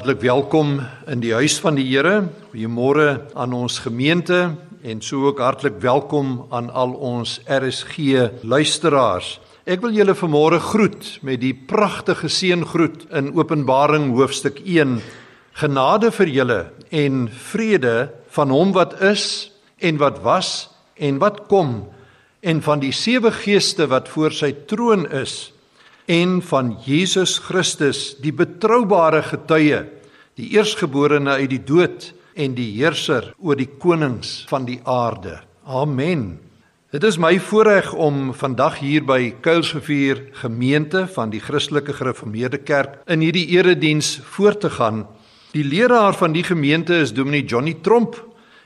Hartlik welkom in die huis van die Here. Goeiemôre aan ons gemeente en so ook hartlik welkom aan al ons RSG luisteraars. Ek wil julle vanmôre groet met die pragtige seëngroet in Openbaring hoofstuk 1. Genade vir julle en vrede van hom wat is en wat was en wat kom en van die sewe geeste wat voor sy troon is en van Jesus Christus, die betroubare getuie, die eersgeborene uit die dood en die heerser oor die konings van die aarde. Amen. Dit is my voorreg om vandag hier by Kuilsrivier Gemeente van die Christelike Gereformeerde Kerk in hierdie erediens voort te gaan. Die leraar van die gemeente is Dominee Johnny Tromp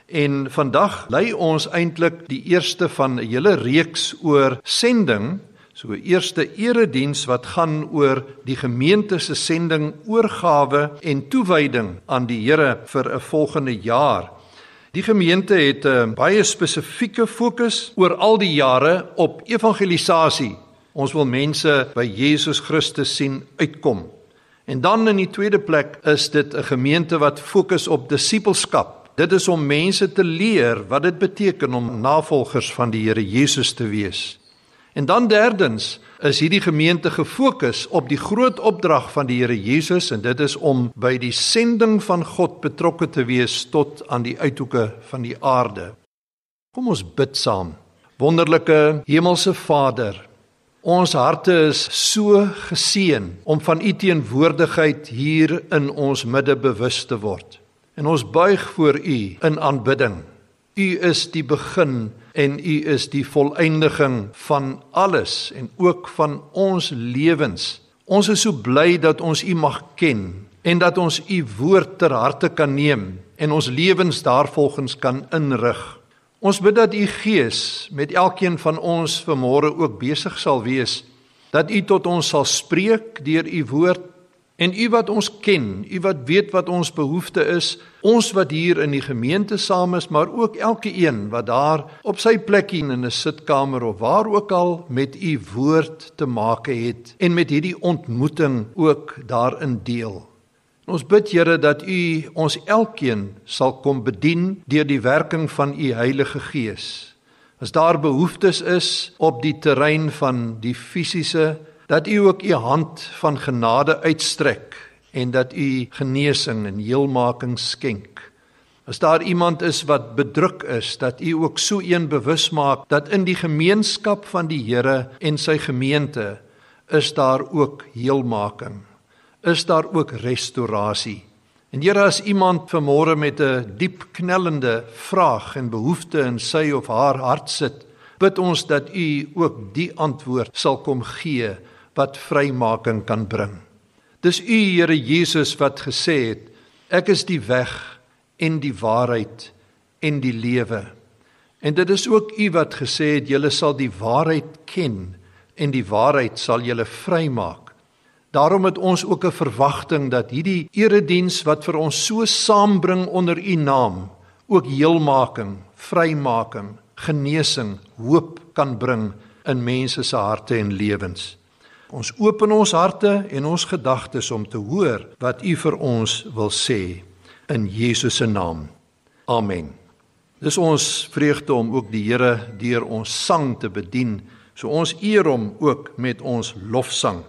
en vandag lei ons eintlik die eerste van 'n hele reeks oor sending So eerste erediens wat gaan oor die gemeente se sending, oorgawe en toewyding aan die Here vir 'n volgende jaar. Die gemeente het 'n baie spesifieke fokus oor al die jare op evangelisasie. Ons wil mense by Jesus Christus sien uitkom. En dan in die tweede plek is dit 'n gemeente wat fokus op disippelskap. Dit is om mense te leer wat dit beteken om navolgers van die Here Jesus te wees. En dan derdens is hierdie gemeente gefokus op die groot opdrag van die Here Jesus en dit is om by die sending van God betrokke te wees tot aan die uithoeke van die aarde. Kom ons bid saam. Wonderlike hemelse Vader, ons harte is so geseën om van u teenwoordigheid hier in ons midde bewus te word. En ons buig voor u in aanbidding. U is die begin en u is die volëindiging van alles en ook van ons lewens. Ons is so bly dat ons u mag ken en dat ons u woord ter harte kan neem en ons lewens daarvolgens kan inrig. Ons bid dat u Gees met elkeen van ons vanmôre ook besig sal wees dat u tot ons sal spreek deur u woord En u wat ons ken, u wat weet wat ons behoefte is, ons wat hier in die gemeente saam is, maar ook elke een wat daar op sy plekkie in 'n sitkamer of waar ook al met u woord te maak het en met hierdie ontmoeting ook daarin deel. Ons bid Here dat u ons elkeen sal kom bedien deur die werking van u Heilige Gees. As daar behoeftes is op die terrein van die fisiese dat u ook u hand van genade uitstrek en dat u genesing en heelmaking skenk. As daar iemand is wat bedruk is, dat u ook so een bewus maak dat in die gemeenskap van die Here en sy gemeente is daar ook heelmaking. Is daar ook restaurasie. En Here as iemand vanmôre met 'n diep knellende vraag en behoefte in sy of haar hart sit, bid ons dat u ook die antwoord sal kom gee wat vrymaking kan bring. Dis U Here Jesus wat gesê het: Ek is die weg en die waarheid en die lewe. En dit is ook U wat gesê het: Julle sal die waarheid ken en die waarheid sal julle vrymaak. Daarom het ons ook 'n verwagting dat hierdie erediens wat vir ons so saambring onder U naam ook heelmaking, vrymaking, genesing, hoop kan bring in mense se harte en lewens. Ons open ons harte en ons gedagtes om te hoor wat U vir ons wil sê in Jesus se naam. Amen. Dis ons vreugde om ook die Here deur ons sang te bedien. So ons eer hom ook met ons lofsang.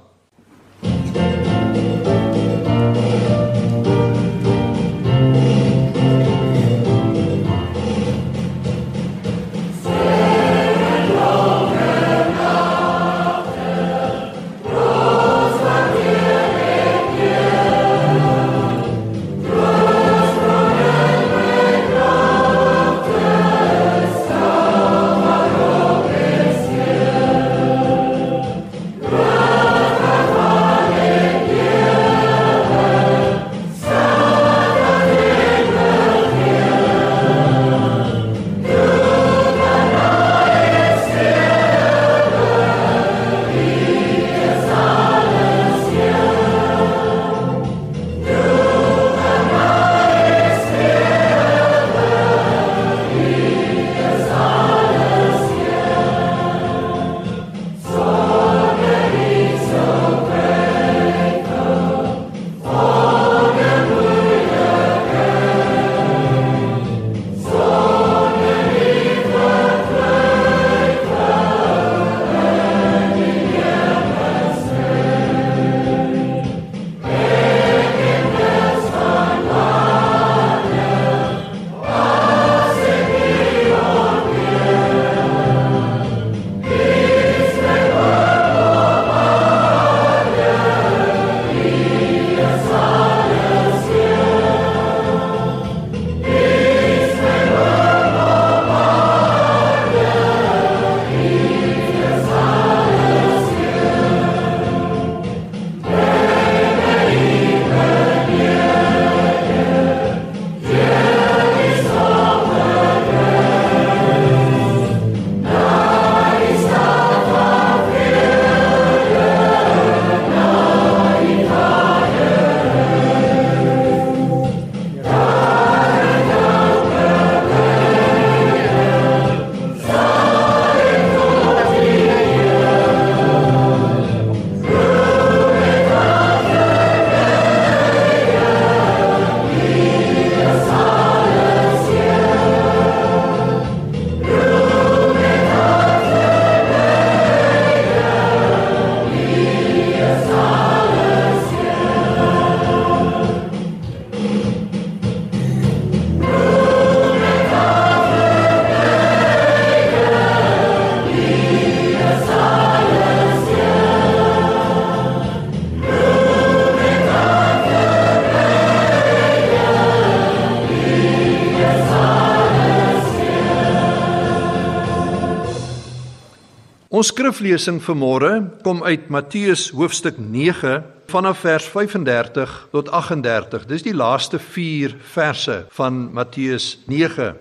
Ons skriflesing vir môre kom uit Matteus hoofstuk 9 vanaf vers 35 tot 38. Dis die laaste 4 verse van Matteus 9.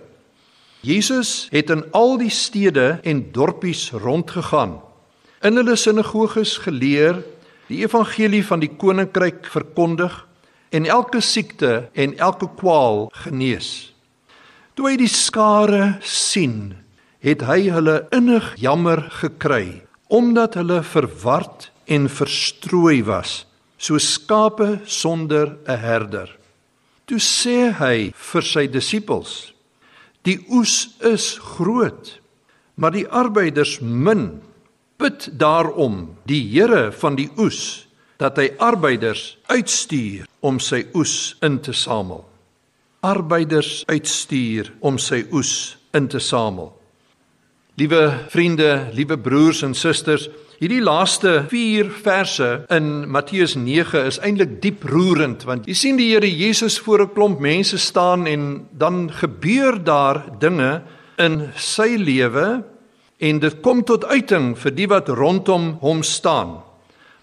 Jesus het in al die stede en dorpies rondgegaan. In hulle sinagoges geleer, die evangelie van die koninkryk verkondig en elke siekte en elke kwaal genees. Toe hy die skare sien, het hy hulle innig jammer gekry omdat hulle verward en verstrooi was so skape sonder 'n herder. Toe sê hy vir sy disippels: Die oes is groot, maar die arbeiders min. Bid daarom die Here van die oes dat hy arbeiders uitstuur om sy oes in te samel. Arbeiders uitstuur om sy oes in te samel. Liewe vriende, liewe broers en susters, hierdie laaste 4 verse in Matteus 9 is eintlik diep roerend want jy sien die Here Jesus voor 'n klomp mense staan en dan gebeur daar dinge in sy lewe en dit kom tot uiting vir die wat rondom hom staan.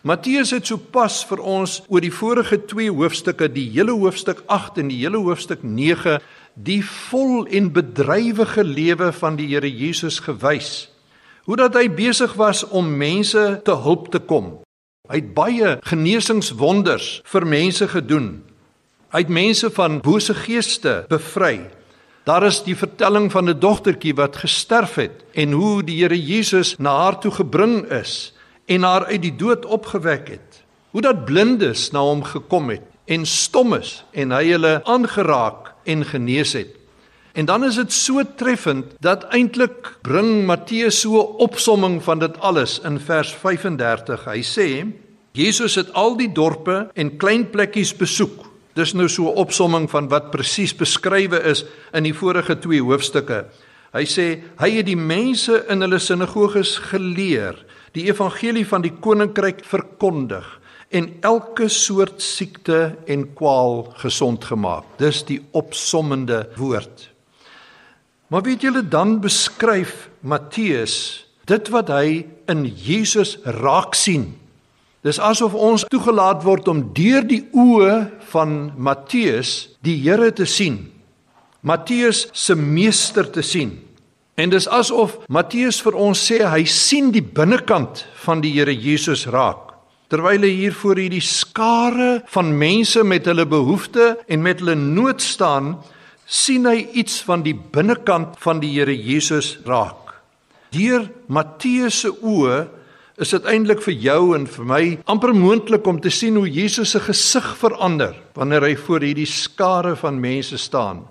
Matteus het sopas vir ons oor die vorige 2 hoofstukke, die hele hoofstuk 8 en die hele hoofstuk 9 die vol en bedrywige lewe van die Here Jesus gewys. Hoe dat hy besig was om mense te hulp te kom. Hy het baie genesingswonders vir mense gedoen. Hy het mense van bose geeste bevry. Daar is die vertelling van 'n dogtertjie wat gesterf het en hoe die Here Jesus na haar toe gebring is en haar uit die dood opgewek het. Hoe dat blindes na hom gekom het en stommes en hy hulle aangeraak en genees het. En dan is dit so treffend dat eintlik bring Matteus so 'n opsomming van dit alles in vers 35. Hy sê Jesus het al die dorpe en klein plekkies besoek. Dis nou so 'n opsomming van wat presies beskrywe is in die vorige 2 hoofstukke. Hy sê hy het die mense in hulle sinagoges geleer, die evangelie van die koninkryk verkondig en elke soort siekte en kwaal gesond gemaak. Dis die opsommende woord. Maar weet julle dan beskryf Matteus dit wat hy in Jesus raak sien. Dis asof ons toegelaat word om deur die oë van Matteus die Here te sien. Matteus se meester te sien. En dis asof Matteus vir ons sê hy sien die binnekant van die Here Jesus raak terwyl hy hier voor hierdie skare van mense met hulle behoeftes en met hulle nood staan, sien hy iets van die binnekant van die Here Jesus raak. Deur Matteus se oë is dit eintlik vir jou en vir my amper moontlik om te sien hoe Jesus se gesig verander wanneer hy voor hierdie skare van mense staan.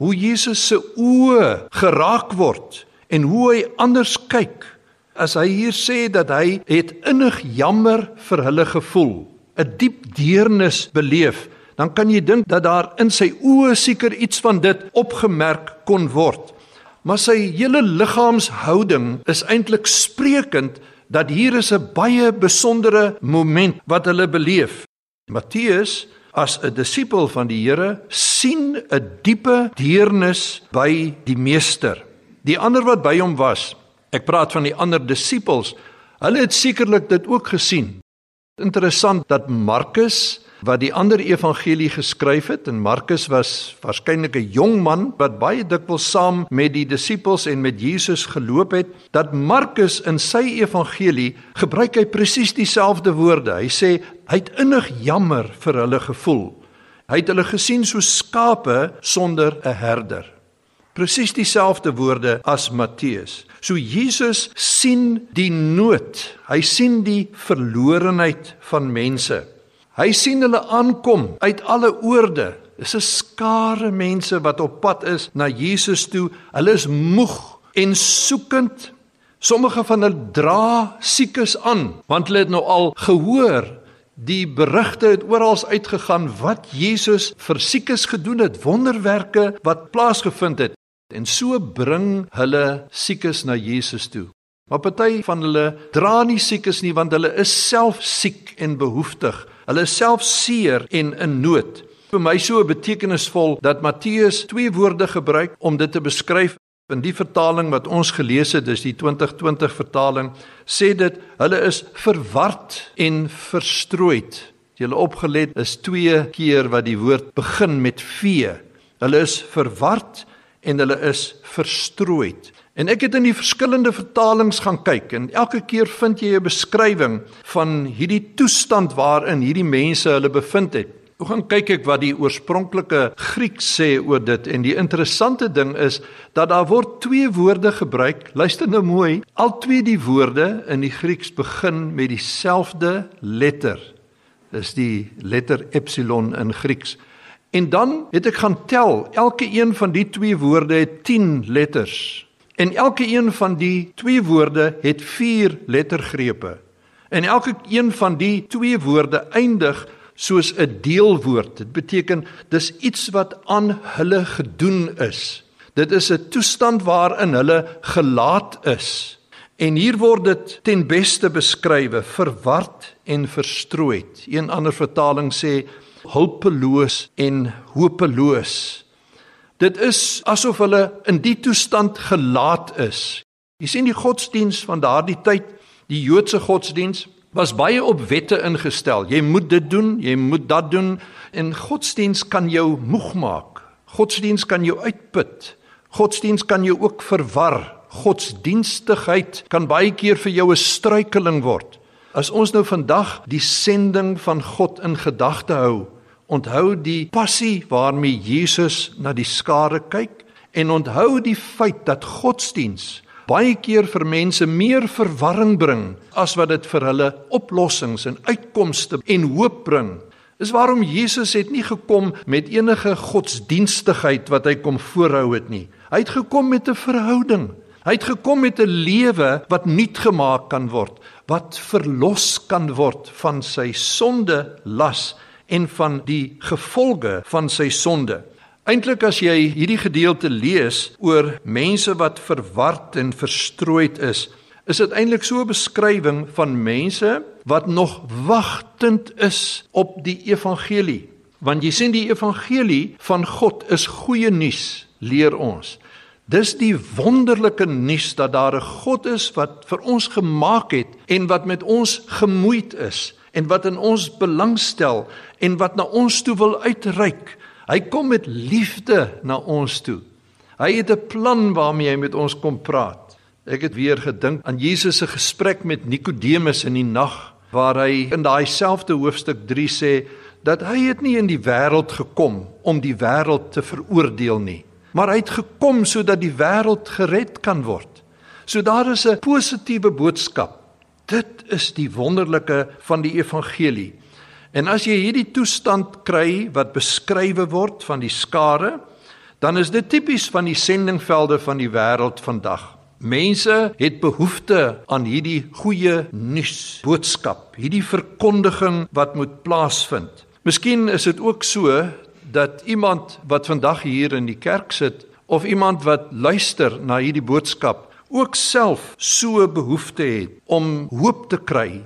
Hoe Jesus se oë geraak word en hoe hy anders kyk as hy hier sê dat hy het innig jammer vir hulle gevoel, 'n diep deernis beleef, dan kan jy dink dat daar in sy oë seker iets van dit opgemerk kon word. Maar sy hele liggaamshouding is eintlik sprekend dat hier is 'n baie besondere moment wat hulle beleef. Matteus as 'n disipel van die Here sien 'n diepe deernis by die meester. Die ander wat by hom was, Ek praat van die ander disippels. Hulle het sekerlik dit ook gesien. Interessant dat Markus wat die ander evangelie geskryf het en Markus was waarskynlik 'n jong man wat baie dikwels saam met die disippels en met Jesus geloop het, dat Markus in sy evangelie gebruik hy presies dieselfde woorde. Hy sê hy het innig jammer vir hulle gevoel. Hy het hulle gesien so skape sonder 'n herder. Presies dieselfde woorde as Matteus. So Jesus sien die nood. Hy sien die verlorenheid van mense. Hy sien hulle aankom uit alle oorde. Dis 'n skare mense wat op pad is na Jesus toe. Hulle is moeg en soekend. Sommige van hulle dra siekes aan, want hulle het nou al gehoor die berigte het oral uitgegaan wat Jesus vir siekes gedoen het, wonderwerke wat plaasgevind het. En so bring hulle siekes na Jesus toe. Maar party van hulle dra nie siekes nie want hulle is self siek en behoeftig. Hulle is self seer en in nood. Vir my so betekenisvol dat Matteus twee woorde gebruik om dit te beskryf. In die vertaling wat ons gelees het, dis die 2020 vertaling, sê dit hulle is verward en verstrooid. Julle opgelet is twee keer wat die woord begin met v. Hulle is verward en hulle is verstrooid. En ek het in die verskillende vertalings gaan kyk en elke keer vind jy 'n beskrywing van hierdie toestand waarin hierdie mense hulle bevind het. Hoe gaan kyk ek wat die oorspronklike Grieks sê oor dit en die interessante ding is dat daar word twee woorde gebruik. Luister nou mooi. Al twee die woorde in die Grieks begin met dieselfde letter. Dis die letter epsilon in Grieks. En dan het ek gaan tel, elke een van die twee woorde het 10 letters. En elke een van die twee woorde het 4 lettergrepe. En elke een van die twee woorde eindig soos 'n deelwoord. Dit beteken dis iets wat aan hulle gedoen is. Dit is 'n toestand waarin hulle gelaat is. En hier word dit ten beste beskrywe, verward en verstrooid. Een ander vertaling sê hulpeloos en hopeloos. Dit is asof hulle in die toestand gelaat is. Jy sien die godsdiens van daardie tyd, die Joodse godsdiens was baie op wette ingestel. Jy moet dit doen, jy moet dat doen en godsdiens kan jou moeg maak. Godsdiens kan jou uitput. Godsdiens kan jou ook verwar. Godsdienstigheid kan baie keer vir jou 'n struikeling word. As ons nou vandag die sending van God in gedagte hou, onthou die passie waarmee Jesus na die skare kyk en onthou die feit dat godsdiens baie keer vir mense meer verwarring bring as wat dit vir hulle oplossings en uitkomste en hoop bring. Dis waarom Jesus het nie gekom met enige godsdienstigheid wat hy kom voorhou het nie. Hy het gekom met 'n verhouding. Hy het gekom met 'n lewe wat nuut gemaak kan word, wat verlos kan word van sy sonde las en van die gevolge van sy sonde. Eintlik as jy hierdie gedeelte lees oor mense wat verward en verstrooid is, is dit eintlik so 'n beskrywing van mense wat nog wagtend is op die evangelie. Want jy sien die evangelie van God is goeie nuus, leer ons. Dis die wonderlike nuus dat daar 'n God is wat vir ons gemaak het en wat met ons gemoeid is en wat in ons belangstel en wat na ons toe wil uitreik. Hy kom met liefde na ons toe. Hy het 'n plan waarmee hy met ons kom praat. Ek het weer gedink aan Jesus se gesprek met Nikodemus in die nag waar hy in daai selfde hoofstuk 3 sê dat hy het nie in die wêreld gekom om die wêreld te veroordeel nie maar hy het gekom sodat die wêreld gered kan word. So daar is 'n positiewe boodskap. Dit is die wonderlike van die evangelie. En as jy hierdie toestand kry wat beskrywe word van die skare, dan is dit tipies van die sendingvelde van die wêreld vandag. Mense het behoefte aan hierdie goeie nuus boodskap, hierdie verkondiging wat moet plaasvind. Miskien is dit ook so dat iemand wat vandag hier in die kerk sit of iemand wat luister na hierdie boodskap ook self so behoefte het om hoop te kry,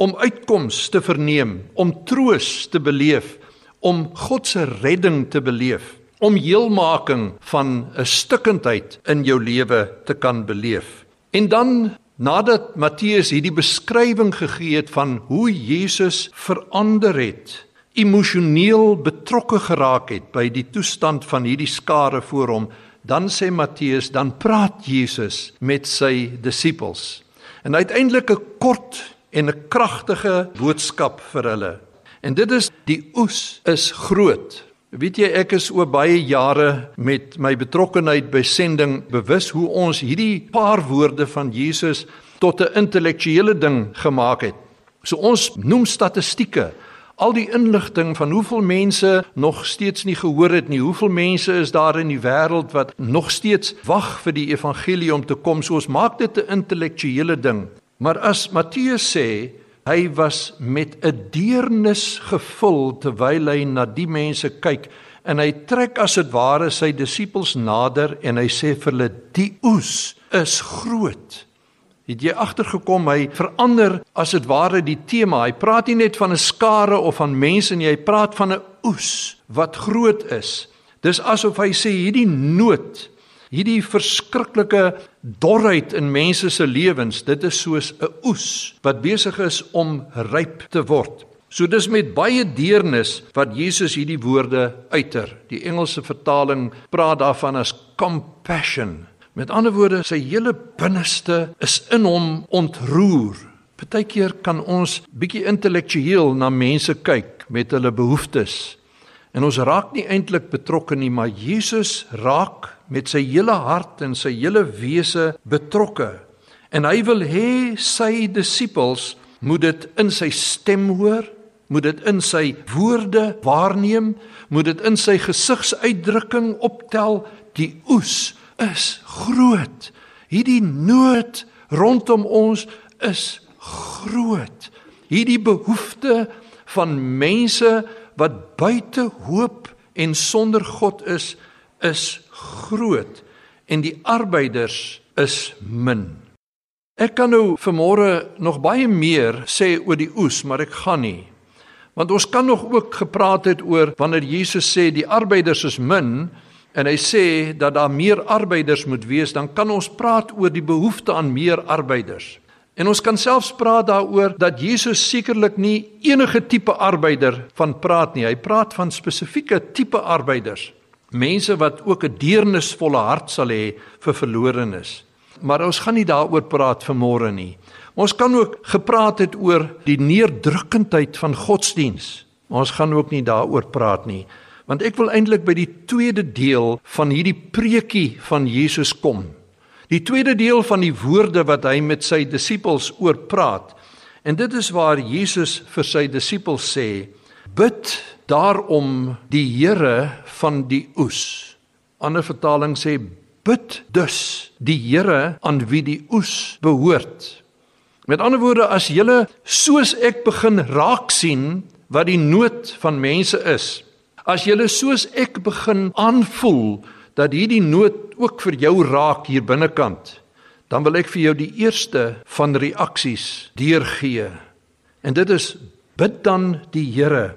om uitkoms te verneem, om troos te beleef, om God se redding te beleef, om heelmaking van 'n stukkendheid in jou lewe te kan beleef. En dan nadat Matteus hierdie beskrywing gegee het van hoe Jesus verander het emosioneel betrokke geraak het by die toestand van hierdie skare voor hom, dan sê Matteus, dan praat Jesus met sy disippels. En uiteindelik 'n kort en 'n kragtige boodskap vir hulle. En dit is die oes is groot. Weet jy ek is oor baie jare met my betrokkenheid by sending bewus hoe ons hierdie paar woorde van Jesus tot 'n intellektuele ding gemaak het. So ons noem statistieke al die inligting van hoeveel mense nog steeds nie gehoor het nie. Hoeveel mense is daar in die wêreld wat nog steeds wag vir die evangelie om te kom? So ons maak dit 'n intellektuele ding. Maar as Matteus sê hy was met 'n deernis gevul terwyl hy na die mense kyk en hy trek as dit ware sy disippels nader en hy sê vir hulle die oes is groot het jy agtergekom hy verander as dit ware die tema. Hy praat nie net van 'n skare of van mense nie, hy praat van 'n oes wat groot is. Dis asof hy sê hierdie nood Hierdie verskriklike dorheid in mense se lewens, dit is soos 'n oes wat besig is om ryp te word. So dis met baie deernis wat Jesus hierdie woorde uiter. Die Engelse vertaling praat daarvan as compassion. Met ander woorde, sy hele binneste is in hom ontroer. Partykeer kan ons bietjie intellektueel na mense kyk met hulle behoeftes. En ons raak nie eintlik betrokke nie, maar Jesus raak met sy hele hart en sy hele wese betrokke. En hy wil hê sy disippels moet dit in sy stem hoor, moet dit in sy woorde waarneem, moet dit in sy gesigsuitdrukking optel. Die oes is groot. Hierdie nood rondom ons is groot. Hierdie behoefte van mense wat buite hoop en sonder God is, is groot en die arbeiders is min. Ek kan nou vanmôre nog baie meer sê oor die oes, maar ek gaan nie. Want ons kan nog ook gepraat het oor wanneer Jesus sê die arbeiders is min en hy sê dat daar meer arbeiders moet wees, dan kan ons praat oor die behoefte aan meer arbeiders. En ons kan selfs praat daaroor dat Jesus sekerlik nie enige tipe arbeider van praat nie. Hy praat van spesifieke tipe arbeiders. Mense wat ook 'n deernisvolle hart sal hê vir verlorenes. Maar ons gaan nie daaroor praat vanmôre nie. Ons kan ook gepraat het oor die neerdrukkendheid van godsdiens. Maar ons gaan ook nie daaroor praat nie, want ek wil eintlik by die tweede deel van hierdie preekie van Jesus kom. Die tweede deel van die woorde wat hy met sy disippels oor praat. En dit is waar Jesus vir sy disippels sê: "Bid daarom die Here van die oes." Ander vertaling sê: "Bid dus die Here aan wie die oes behoort." Met ander woorde, as jy soos ek begin raak sien wat die nood van mense is, as jy soos ek begin aanvoel dat hierdie nood ook vir jou raak hier binnekant, dan wil ek vir jou die eerste van reaksies deurgee. En dit is bid dan die Here.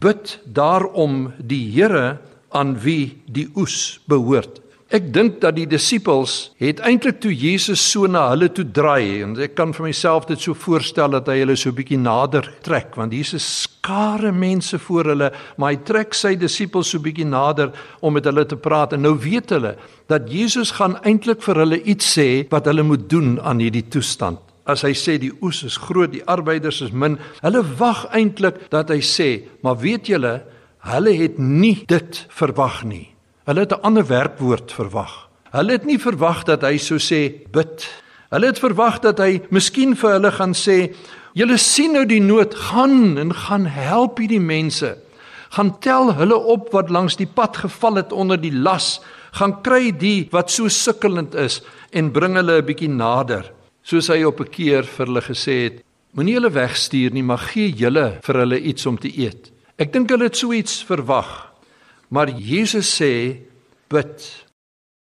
Bid daarom die Here aan wie die oes behoort. Ek dink dat die disippels het eintlik toe Jesus so na hulle toe draai en ek kan vir myself dit so voorstel dat hy hulle so bietjie nader trek want Jesus skare mense voor hulle maar hy trek sy disippels so bietjie nader om met hulle te praat en nou weet hulle dat Jesus gaan eintlik vir hulle iets sê wat hulle moet doen aan hierdie toestand. As hy sê die oes is groot, die arbeiders is min, hulle wag eintlik dat hy sê, maar weet julle, hulle het nie dit verwag nie. Hulle het 'n ander werkwoord verwag. Hulle het nie verwag dat hy sou sê bid. Hulle het verwag dat hy miskien vir hulle gaan sê: "Julle sien nou die nood, gaan en gaan help hierdie mense. Gaan tel hulle op wat langs die pad geval het onder die las, gaan kry die wat so sukkelend is en bring hulle 'n bietjie nader." Soos hy op 'n keer vir hulle gesê het: "Moenie hulle wegstuur nie, maar gee julle vir hulle iets om te eet." Ek dink hulle het so iets verwag. Maar Jesus sê bid.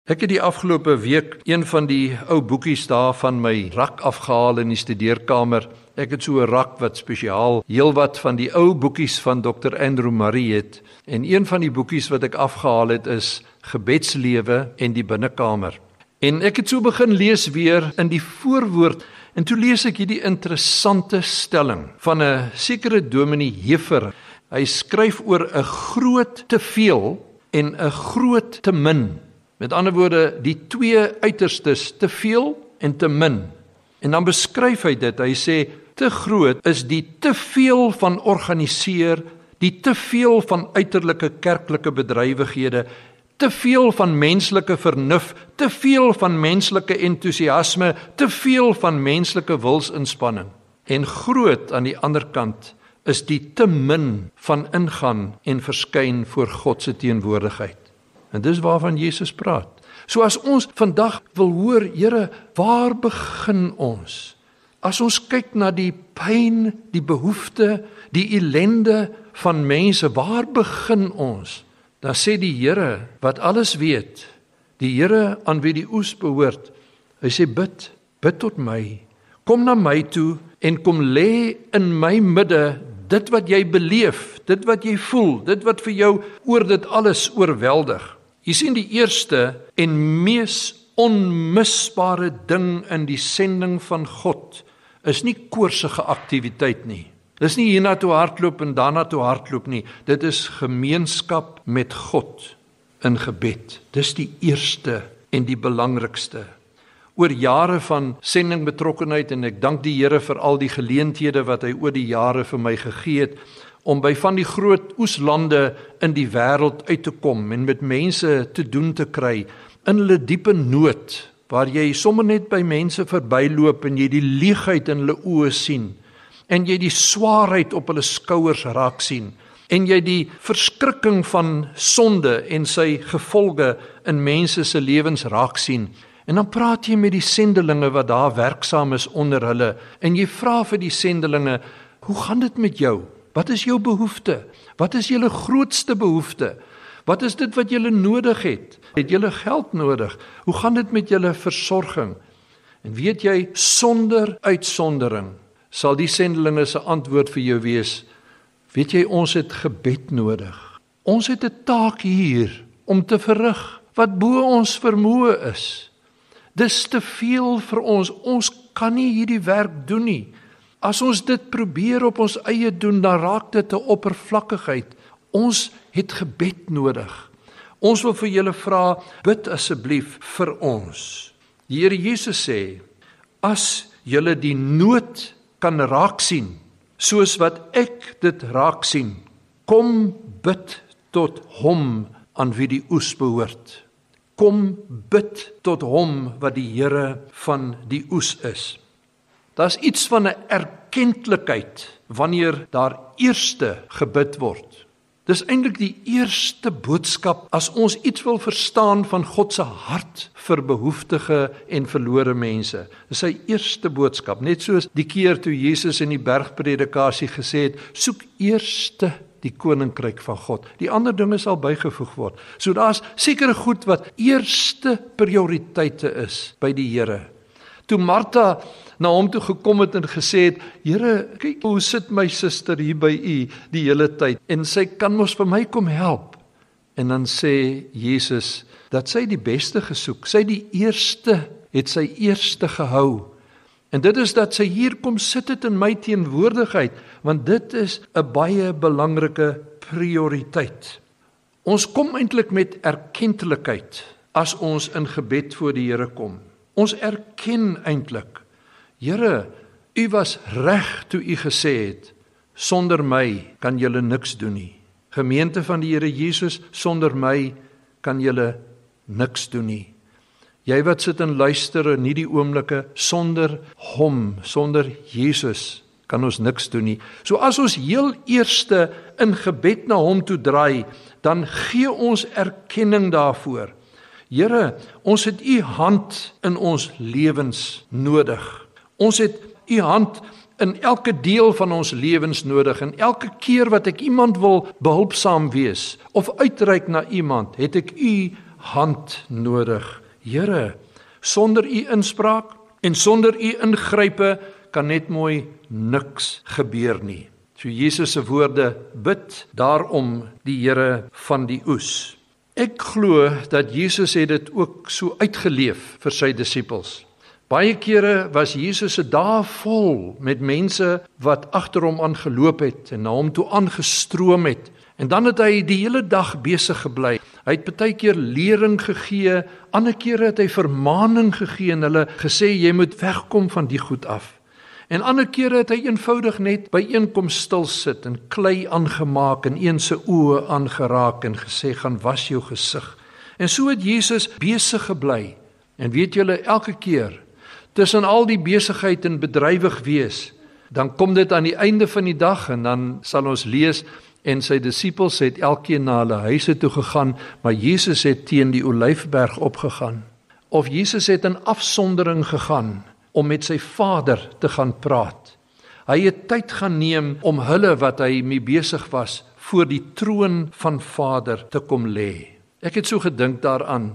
Ek het die afgelope week een van die ou boekies daar van my rak afgehaal in die studeerkamer. Ek het so 'n rak wat spesiaal heelwat van die ou boekies van Dr Andrew Murray het en een van die boekies wat ek afgehaal het is Gebedslewe en die binnekamer. En ek het so begin lees weer in die voorwoord en toe lees ek hierdie interessante stelling van 'n sekere dominee Heffer Hy skryf oor 'n groot te veel en 'n groot te min. Met ander woorde, die twee uiterstes, te veel en te min. En dan beskryf hy dit. Hy sê te groot is die te veel van organiseer, die te veel van uiterlike kerklike bedrywighede, te veel van menslike vernuf, te veel van menslike entoesiasme, te veel van menslike wilsinspanning. En groot aan die ander kant is die te min van ingaan en verskyn voor God se teenwoordigheid. En dis waarvan Jesus praat. So as ons vandag wil hoor, Here, waar begin ons? As ons kyk na die pyn, die behoefte, die ellende van mense, waar begin ons? Dan sê die Here wat alles weet, die Here aan wie die oes behoort. Hy sê bid, bid tot my. Kom na my toe en kom lê in my midde dit wat jy beleef, dit wat jy voel, dit wat vir jou oor dit alles oorweldig. Jy sien die eerste en mees onmisbare ding in die sending van God is nie koorsige aktiwiteit nie. Dis nie hiernatoe hardloop en daarna toe hardloop nie. Dit is gemeenskap met God in gebed. Dis die eerste en die belangrikste. Oor jare van sending betrokkenheid en ek dank die Here vir al die geleenthede wat hy oor die jare vir my gegee het om by van die groot oeslande in die wêreld uit te kom en met mense te doen te kry in hulle diepe nood waar jy sommer net by mense verbyloop en jy die leegheid in hulle oë sien en jy die swaarheid op hulle skouers raak sien en jy die verskrikking van sonde en sy gevolge in mense se lewens raak sien en dan praat jy met die sendelinge wat daar werksaam is onder hulle en jy vra vir die sendelinge hoe gaan dit met jou? Wat is jou behoefte? Wat is julle grootste behoefte? Wat is dit wat julle nodig het? Het julle geld nodig? Hoe gaan dit met julle versorging? En weet jy sonder uitsondering sal die sendelinge se antwoord vir jou wees: Weet jy ons het gebed nodig. Ons het 'n taak hier om te verrig wat bo ons vermoë is. Dis te veel vir ons. Ons kan nie hierdie werk doen nie. As ons dit probeer op ons eie doen, dan raak dit 'n oppervlakkigheid. Ons het gebed nodig. Ons wil vir julle vra, bid asseblief vir ons. Die Here Jesus sê: As julle die nood kan raak sien soos wat ek dit raak sien kom bid tot hom aan wie die oes behoort kom bid tot hom wat die Here van die oes is. Daar's iets van 'n erkenklikheid wanneer daar eerste gebid word. Dis eintlik die eerste boodskap as ons iets wil verstaan van God se hart vir behoeftige en verlore mense. Dis sy eerste boodskap, net soos die keer toe Jesus in die bergpredikasie gesê het: "Soek eerste die koninkryk van God. Die ander dinge sal bygevoeg word." So daar's sekere goed wat eerste prioriteite is by die Here. Toe Martha na hom toe gekom het en gesê het: "Here, kyk hoe sit my suster hier by u die hele tyd en sy kan mos vir my kom help." En dan sê Jesus dat sy die beste gesoek, sy die eerste het sy eerste gehou. En dit is dat sy hier kom sit het in my teenwoordigheid, want dit is 'n baie belangrike prioriteit. Ons kom eintlik met erkentelikheid as ons in gebed voor die Here kom. Ons erken eintlik Here, U was reg toe U gesê het sonder my kan julle niks doen nie. Gemeente van die Here Jesus, sonder my kan julle niks doen nie. Jy wat sit en luister in hierdie oomblikke sonder hom, sonder Jesus kan ons niks doen nie. So as ons heel eerste in gebed na hom toe draai, dan gee ons erkenning daarvoor. Here, ons het u hand in ons lewens nodig. Ons het u hand in elke deel van ons lewens nodig en elke keer wat ek iemand wil behulpsaam wees of uitreik na iemand, het ek u hand nodig. Here, sonder u inspraak en sonder u ingrype kan net mooi niks gebeur nie. So Jesus se woorde bid daarom die Here van die oes. Ek glo dat Jesus het dit ook so uitgeleef vir sy disippels. Baie kere was Jesus se dae vol met mense wat agter hom aangeloop het en na hom toe aangestroom het. En dan het hy die hele dag besig gebly. Hy het baie keer lering gegee, ander kere het hy vermaaning gegee en hulle gesê jy moet wegkom van die goed af. En ander kere het hy eenvoudig net by einkom stil sit en klei aangemaak en een se oë aangeraak en gesê gaan was jou gesig. En so het Jesus besig gebly. En weet julle elke keer tussen al die besigheid en bedrywig wees, dan kom dit aan die einde van die dag en dan sal ons lees en sy disippels het elkeen na hulle huise toe gegaan, maar Jesus het teen die Olyfberg opgegaan. Of Jesus het in afsondering gegaan om met sy Vader te gaan praat. Hy het tyd gaan neem om hulle wat hy mee besig was voor die troon van Vader te kom lê. Ek het so gedink daaraan.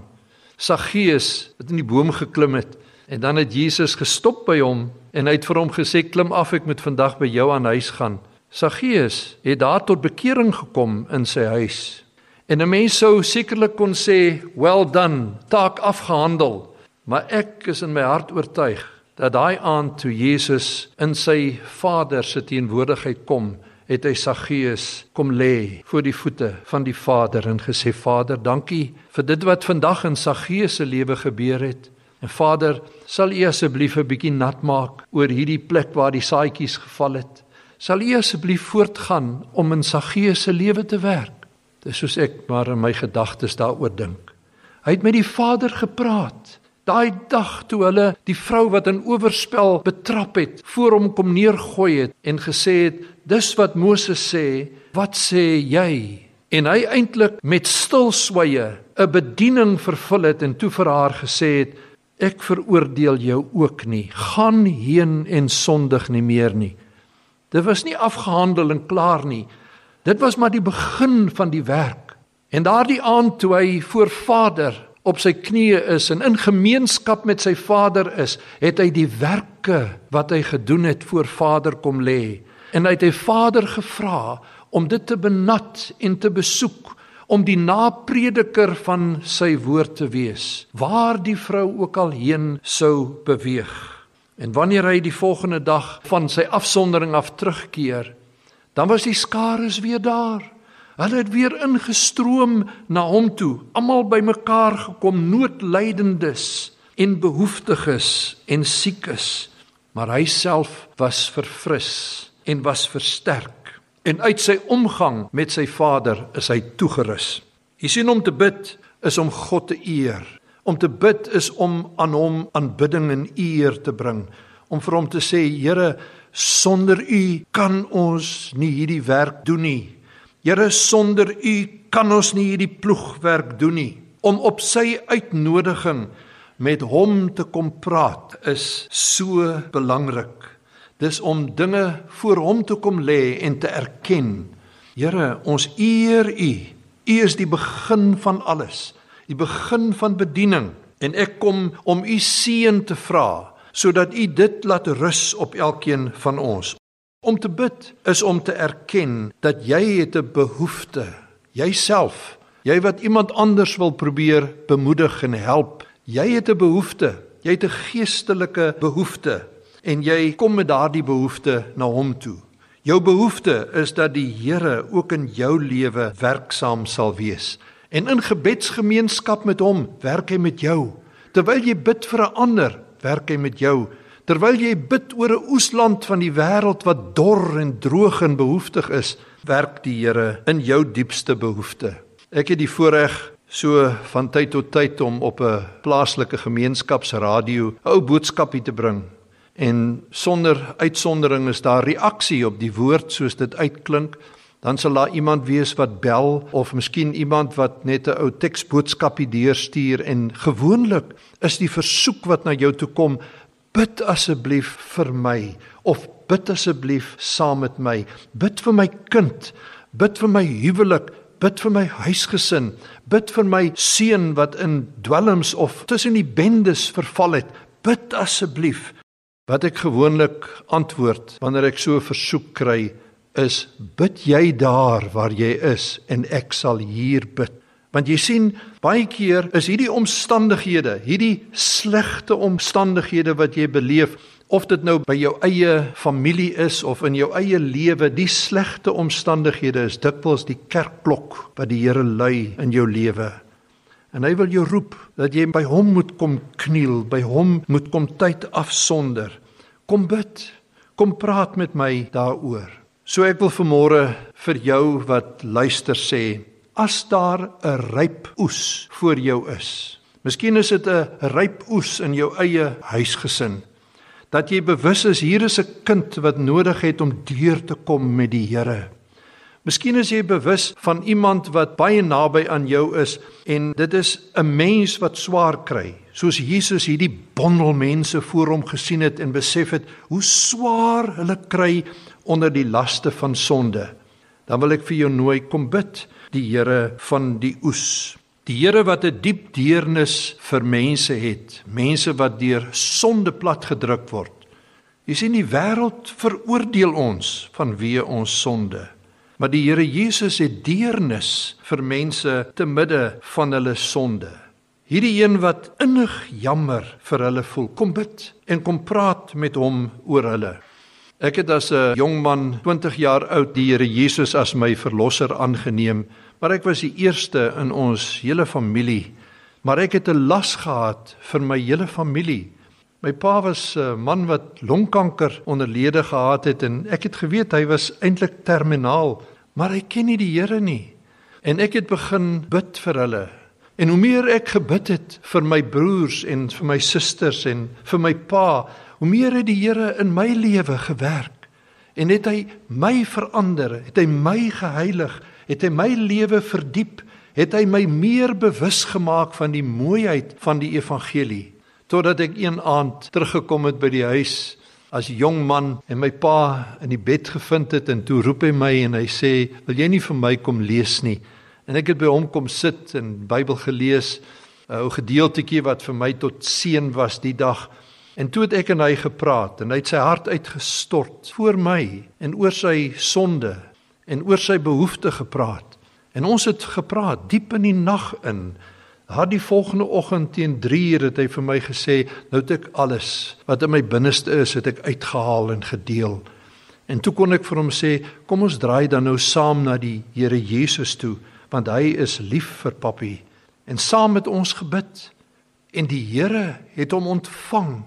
Saggeus het in die boom geklim het En dan het Jesus gestop by hom en hy het vir hom gesê klim af ek moet vandag by jou aan huis gaan. Saggeus het daar tot bekering gekom in sy huis. En 'n mens sou sekerlik kon sê, "Well done, taak afgehandel." Maar ek is in my hart oortuig dat daai aand toe Jesus in sy Vader se teenwoordigheid kom, het hy Saggeus kom lê voor die voete van die Vader en gesê, "Vader, dankie vir dit wat vandag in Saggeus se lewe gebeur het." En Vader, sal U asseblief 'n bietjie nat maak oor hierdie plek waar die saadjies geval het. Sal U asseblief voortgaan om in Saggeus se lewe te werk. Dis soos ek maar in my gedagtes daaroor dink. Hy het met die Vader gepraat. Daai dag toe hulle die vrou wat in oorspel betrap het, voor hom kom neergooi het en gesê het: "Dis wat Moses sê, wat sê jy?" En hy eintlik met stil sweye 'n bediening vervul het en toe vir haar gesê het: Ek veroordeel jou ook nie. Gaan heen en sondig nie meer nie. Dit was nie afgehandel en klaar nie. Dit was maar die begin van die werk. En daardie aand toe hy voor Vader op sy knieë is en in gemeenskap met sy Vader is, het hy die werke wat hy gedoen het voor Vader kom lê. En hy het hy Vader gevra om dit te benat en te besoek om die naprediker van sy woord te wees waar die vrou ook al heen sou beweeg en wanneer hy die volgende dag van sy afsondering af terugkeer dan was die skare weer daar hulle het weer ingestroom na hom toe almal bymekaar gekom noodlydendes en behoeftiges en siekes maar hy self was verfris en was versterk en uit sy omgang met sy Vader is hy toegerus. Jy sien om te bid is om God te eer. Om te bid is om aan hom aanbidding en eer te bring, om vir hom te sê Here, sonder U kan ons nie hierdie werk doen nie. Here, sonder U kan ons nie hierdie ploegwerk doen nie. Om op sy uitnodiging met hom te kom praat is so belangrik. Dis om dinge voor hom te kom lê en te erken. Here, ons eer U. U is die begin van alles, die begin van bediening en ek kom om U seën te vra sodat U dit laat rus op elkeen van ons. Om te bid is om te erken dat jy het 'n behoefte, jouself, jy wat iemand anders wil probeer bemoedig en help. Jy het 'n behoefte, jy het 'n geestelike behoefte en jy kom met daardie behoefte na hom toe. Jou behoefte is dat die Here ook in jou lewe werksaam sal wees. En in gebedsgemeenskap met hom werk hy met jou. Terwyl jy bid vir 'n ander, werk hy met jou. Terwyl jy bid oor 'n oesland van die wêreld wat dor en droog en behoeftig is, werk die Here in jou diepste behoefte. Ek het die voorreg so van tyd tot tyd om op 'n plaaslike gemeenskapsradio 'n ou boodskapie te bring en sonder uitsondering is daar reaksie op die woord soos dit uitklink dan sal daar iemand wees wat bel of miskien iemand wat net 'n ou teksboodskapie deurstuur en gewoonlik is die versoek wat na jou toe kom bid asseblief vir my of bid asseblief saam met my. Bid vir my kind. Bid vir my huwelik. Bid vir my huisgesin. Bid vir my seun wat in dwelms of tussen die bendes verval het. Bid asseblief. Wat ek gewoonlik antwoord wanneer ek so 'n versoek kry is bid jy daar waar jy is en ek sal hier bid. Want jy sien baie keer is hierdie omstandighede, hierdie slegte omstandighede wat jy beleef, of dit nou by jou eie familie is of in jou eie lewe, die slegte omstandighede is dikwels die kerkklok wat die Here lui in jou lewe. En hy wil jou roep dat jy by hom moet kom kniel, by hom moet kom tyd afsonder. Kom bid. Kom praat met my daaroor. So ek wil vanmôre vir jou wat luister sê, as daar 'n ryp oes voor jou is. Miskien is dit 'n ryp oes in jou eie huisgesin. Dat jy bewus is hier is 'n kind wat nodig het om deur te kom met die Here. Miskien is jy bewus van iemand wat baie naby aan jou is en dit is 'n mens wat swaar kry. Soos Jesus hierdie bondel mense voor hom gesien het en besef het hoe swaar hulle kry onder die laste van sonde. Dan wil ek vir jou nooi kom bid die Here van die oes. Die Here wat 'n diep deernis vir mense het, mense wat deur sonde plat gedruk word. Jy sien die wêreld veroordeel ons vanweë ons sonde. Maar die Here Jesus het deernis vir mense te midde van hulle sonde. Hierdie een wat innig jammer vir hulle voel, kom bid en kom praat met hom oor hulle. Ek het as 'n jong man, 20 jaar oud, die Here Jesus as my verlosser aangeneem, maar ek was die eerste in ons hele familie. Maar ek het 'n las gehad vir my hele familie. My pa was 'n man wat longkanker onderlede gehad het en ek het geweet hy was eintlik terminaal, maar hy ken nie die Here nie. En ek het begin bid vir hulle En hoe meer ek gebid het vir my broers en vir my susters en vir my pa, hoe meer het die Here in my lewe gewerk. En het hy my verander, het hy my geheilig, het hy my lewe verdiep, het hy my meer bewus gemaak van die mooiheid van die evangelie. Totdat ek een aand teruggekom het by die huis as jong man en my pa in die bed gevind het en toe roep hy my en hy sê, "Wil jy nie vir my kom lees nie?" En ek het by hom kom sit en Bybel gelees, 'n ou gedeeltjie wat vir my tot seën was die dag. En toe het ek en hy gepraat en hy het sy hart uitgestort voor my en oor sy sonde en oor sy behoeftes gepraat. En ons het gepraat diep in die nag in. Haar die volgende oggend teen 3:00 het hy vir my gesê, "Nou het ek alles wat in my binneste is, het ek uitgehaal en gedeel." En toe kon ek vir hom sê, "Kom ons draai dan nou saam na die Here Jesus toe." Want hy is lief vir papi en saam met ons gebid en die Here het hom ontvang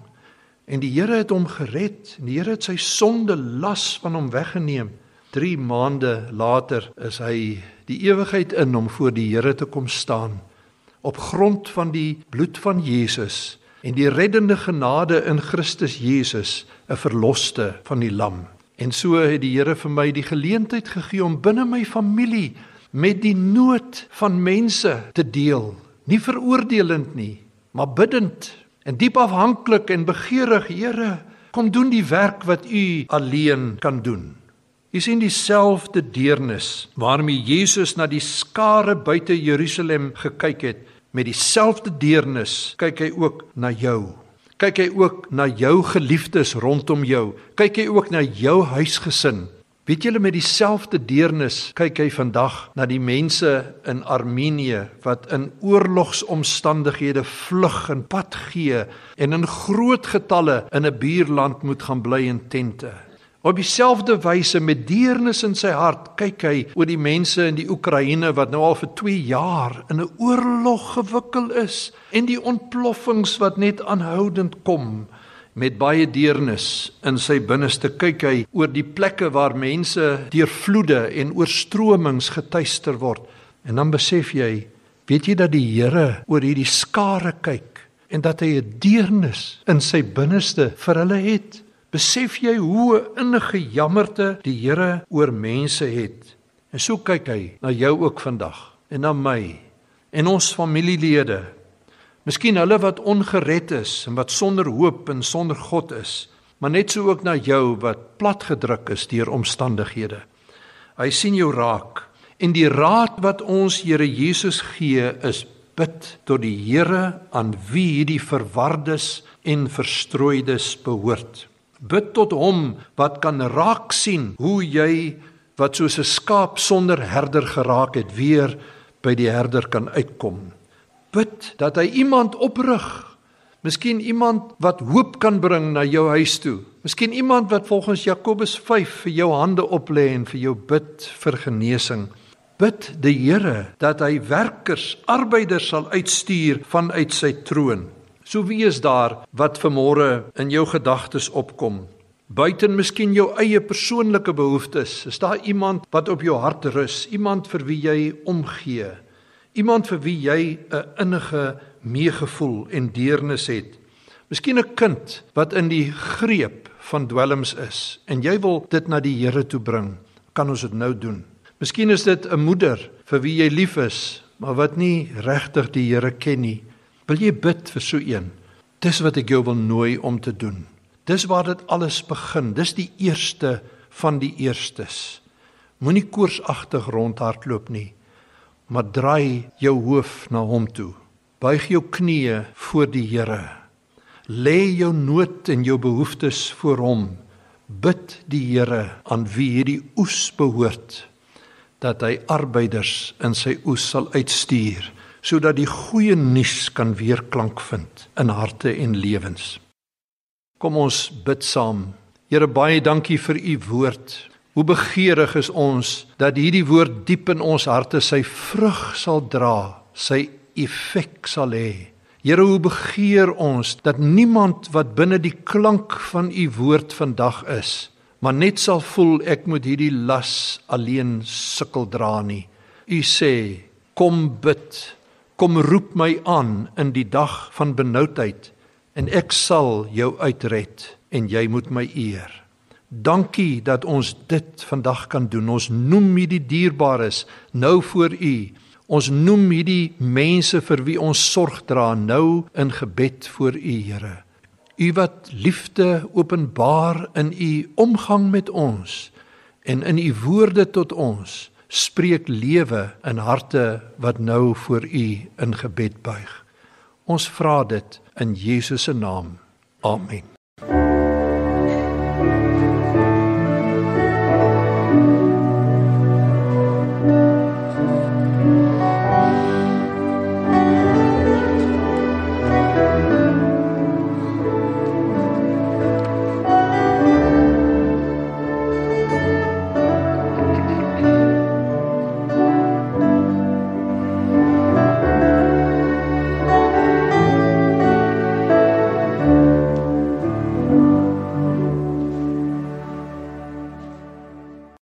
en die Here het hom gered en die Here het sy sonde las van hom weggeneem. 3 maande later is hy die ewigheid in om voor die Here te kom staan op grond van die bloed van Jesus en die reddende genade in Christus Jesus 'n verloste van die lam. En so het die Here vir my die geleentheid gegee om binne my familie met die nood van mense te deel, nie veroordelend nie, maar bidtend en diep afhanklik en begeerig, Here, kom doen die werk wat U alleen kan doen. U sien dieselfde deernis waarmee Jesus na die skare buite Jerusalem gekyk het, met dieselfde deernis kyk hy ook na jou. Kyk hy ook na jou geliefdes rondom jou. Kyk hy ook na jou huisgesin. Weet julle met dieselfde deernis kyk hy vandag na die mense in Armenië wat in oorlogsomstandighede vlug en pad gee en in groot getalle in 'n buurland moet gaan bly in tente. Op dieselfde wyse met deernis in sy hart kyk hy oor die mense in die Oekraïne wat nou al vir 2 jaar in 'n oorlog gewikkel is en die ontploffings wat net aanhoudend kom met baie deernis in sy binneste kyk hy oor die plekke waar mense deur vloede en oorstromings getuister word. En dan besef jy weet jy dat die Here oor hierdie skare kyk en dat hy 'n deernis in sy binneste vir hulle het? Besef jy hoe innige jammerte die Here oor mense het? En so kyk hy na jou ook vandag en na my en ons familielede Miskien hulle wat ongered is en wat sonder hoop en sonder God is, maar net so ook na jou wat platgedruk is deur omstandighede. Hy sien jou raak en die raad wat ons Here Jesus gee is bid tot die Here aan wie hierdie verwardes en verstrooides behoort. Bid tot hom wat kan raak sien hoe jy wat soos 'n skaap sonder herder geraak het weer by die herder kan uitkom bid dat hy iemand oprig. Miskien iemand wat hoop kan bring na jou huis toe. Miskien iemand wat volgens Jakobus 5 vir jou hande oplê en vir jou bid vir genesing. Bid die Here dat hy werkers, arbeiders sal uitstuur vanuit sy troon. So wie is daar wat vanmôre in jou gedagtes opkom? Buiten miskien jou eie persoonlike behoeftes, is daar iemand wat op jou hart rus, iemand vir wie jy omgee? Iemand vir wie jy 'n innige meegevoel en deernis het. Miskien 'n kind wat in die greep van dwelms is en jy wil dit na die Here toe bring. Kan ons dit nou doen? Miskien is dit 'n moeder vir wie jy lief is, maar wat nie regtig die Here ken nie. Wil jy bid vir so een? Dis wat ek jou wil nooi om te doen. Dis waar dit alles begin. Dis die eerste van die eerstes. Moenie koorsagtig rondhardloop nie maar draai jou hoof na hom toe. Buig jou knieë voor die Here. Lê jou nood en jou behoeftes voor hom. Bid die Here aan wie hierdie oes behoort. dat hy arbeiders in sy oes sal uitstuur sodat die goeie nuus kan weer klank vind in harte en lewens. Kom ons bid saam. Here baie dankie vir u woord. Hoe begeerig is ons dat hierdie woord diep in ons harte sy vrug sal dra, sy effek sal hê. Here, hoe begeer ons dat niemand wat binne die klank van u woord vandag is, maar net sal voel ek moet hierdie las alleen sukkel dra nie. U sê, kom bid, kom roep my aan in die dag van benoudheid en ek sal jou uitred en jy moet my eer. Dankie dat ons dit vandag kan doen. Ons noem hierdie dierbares nou voor u Ons noem hierdie mense vir wie ons sorg dra nou in gebed voor U Here. U wat liefde openbaar in U omgang met ons en in U woorde tot ons spreek lewe in harte wat nou voor U in gebed buig. Ons vra dit in Jesus se naam. Amen.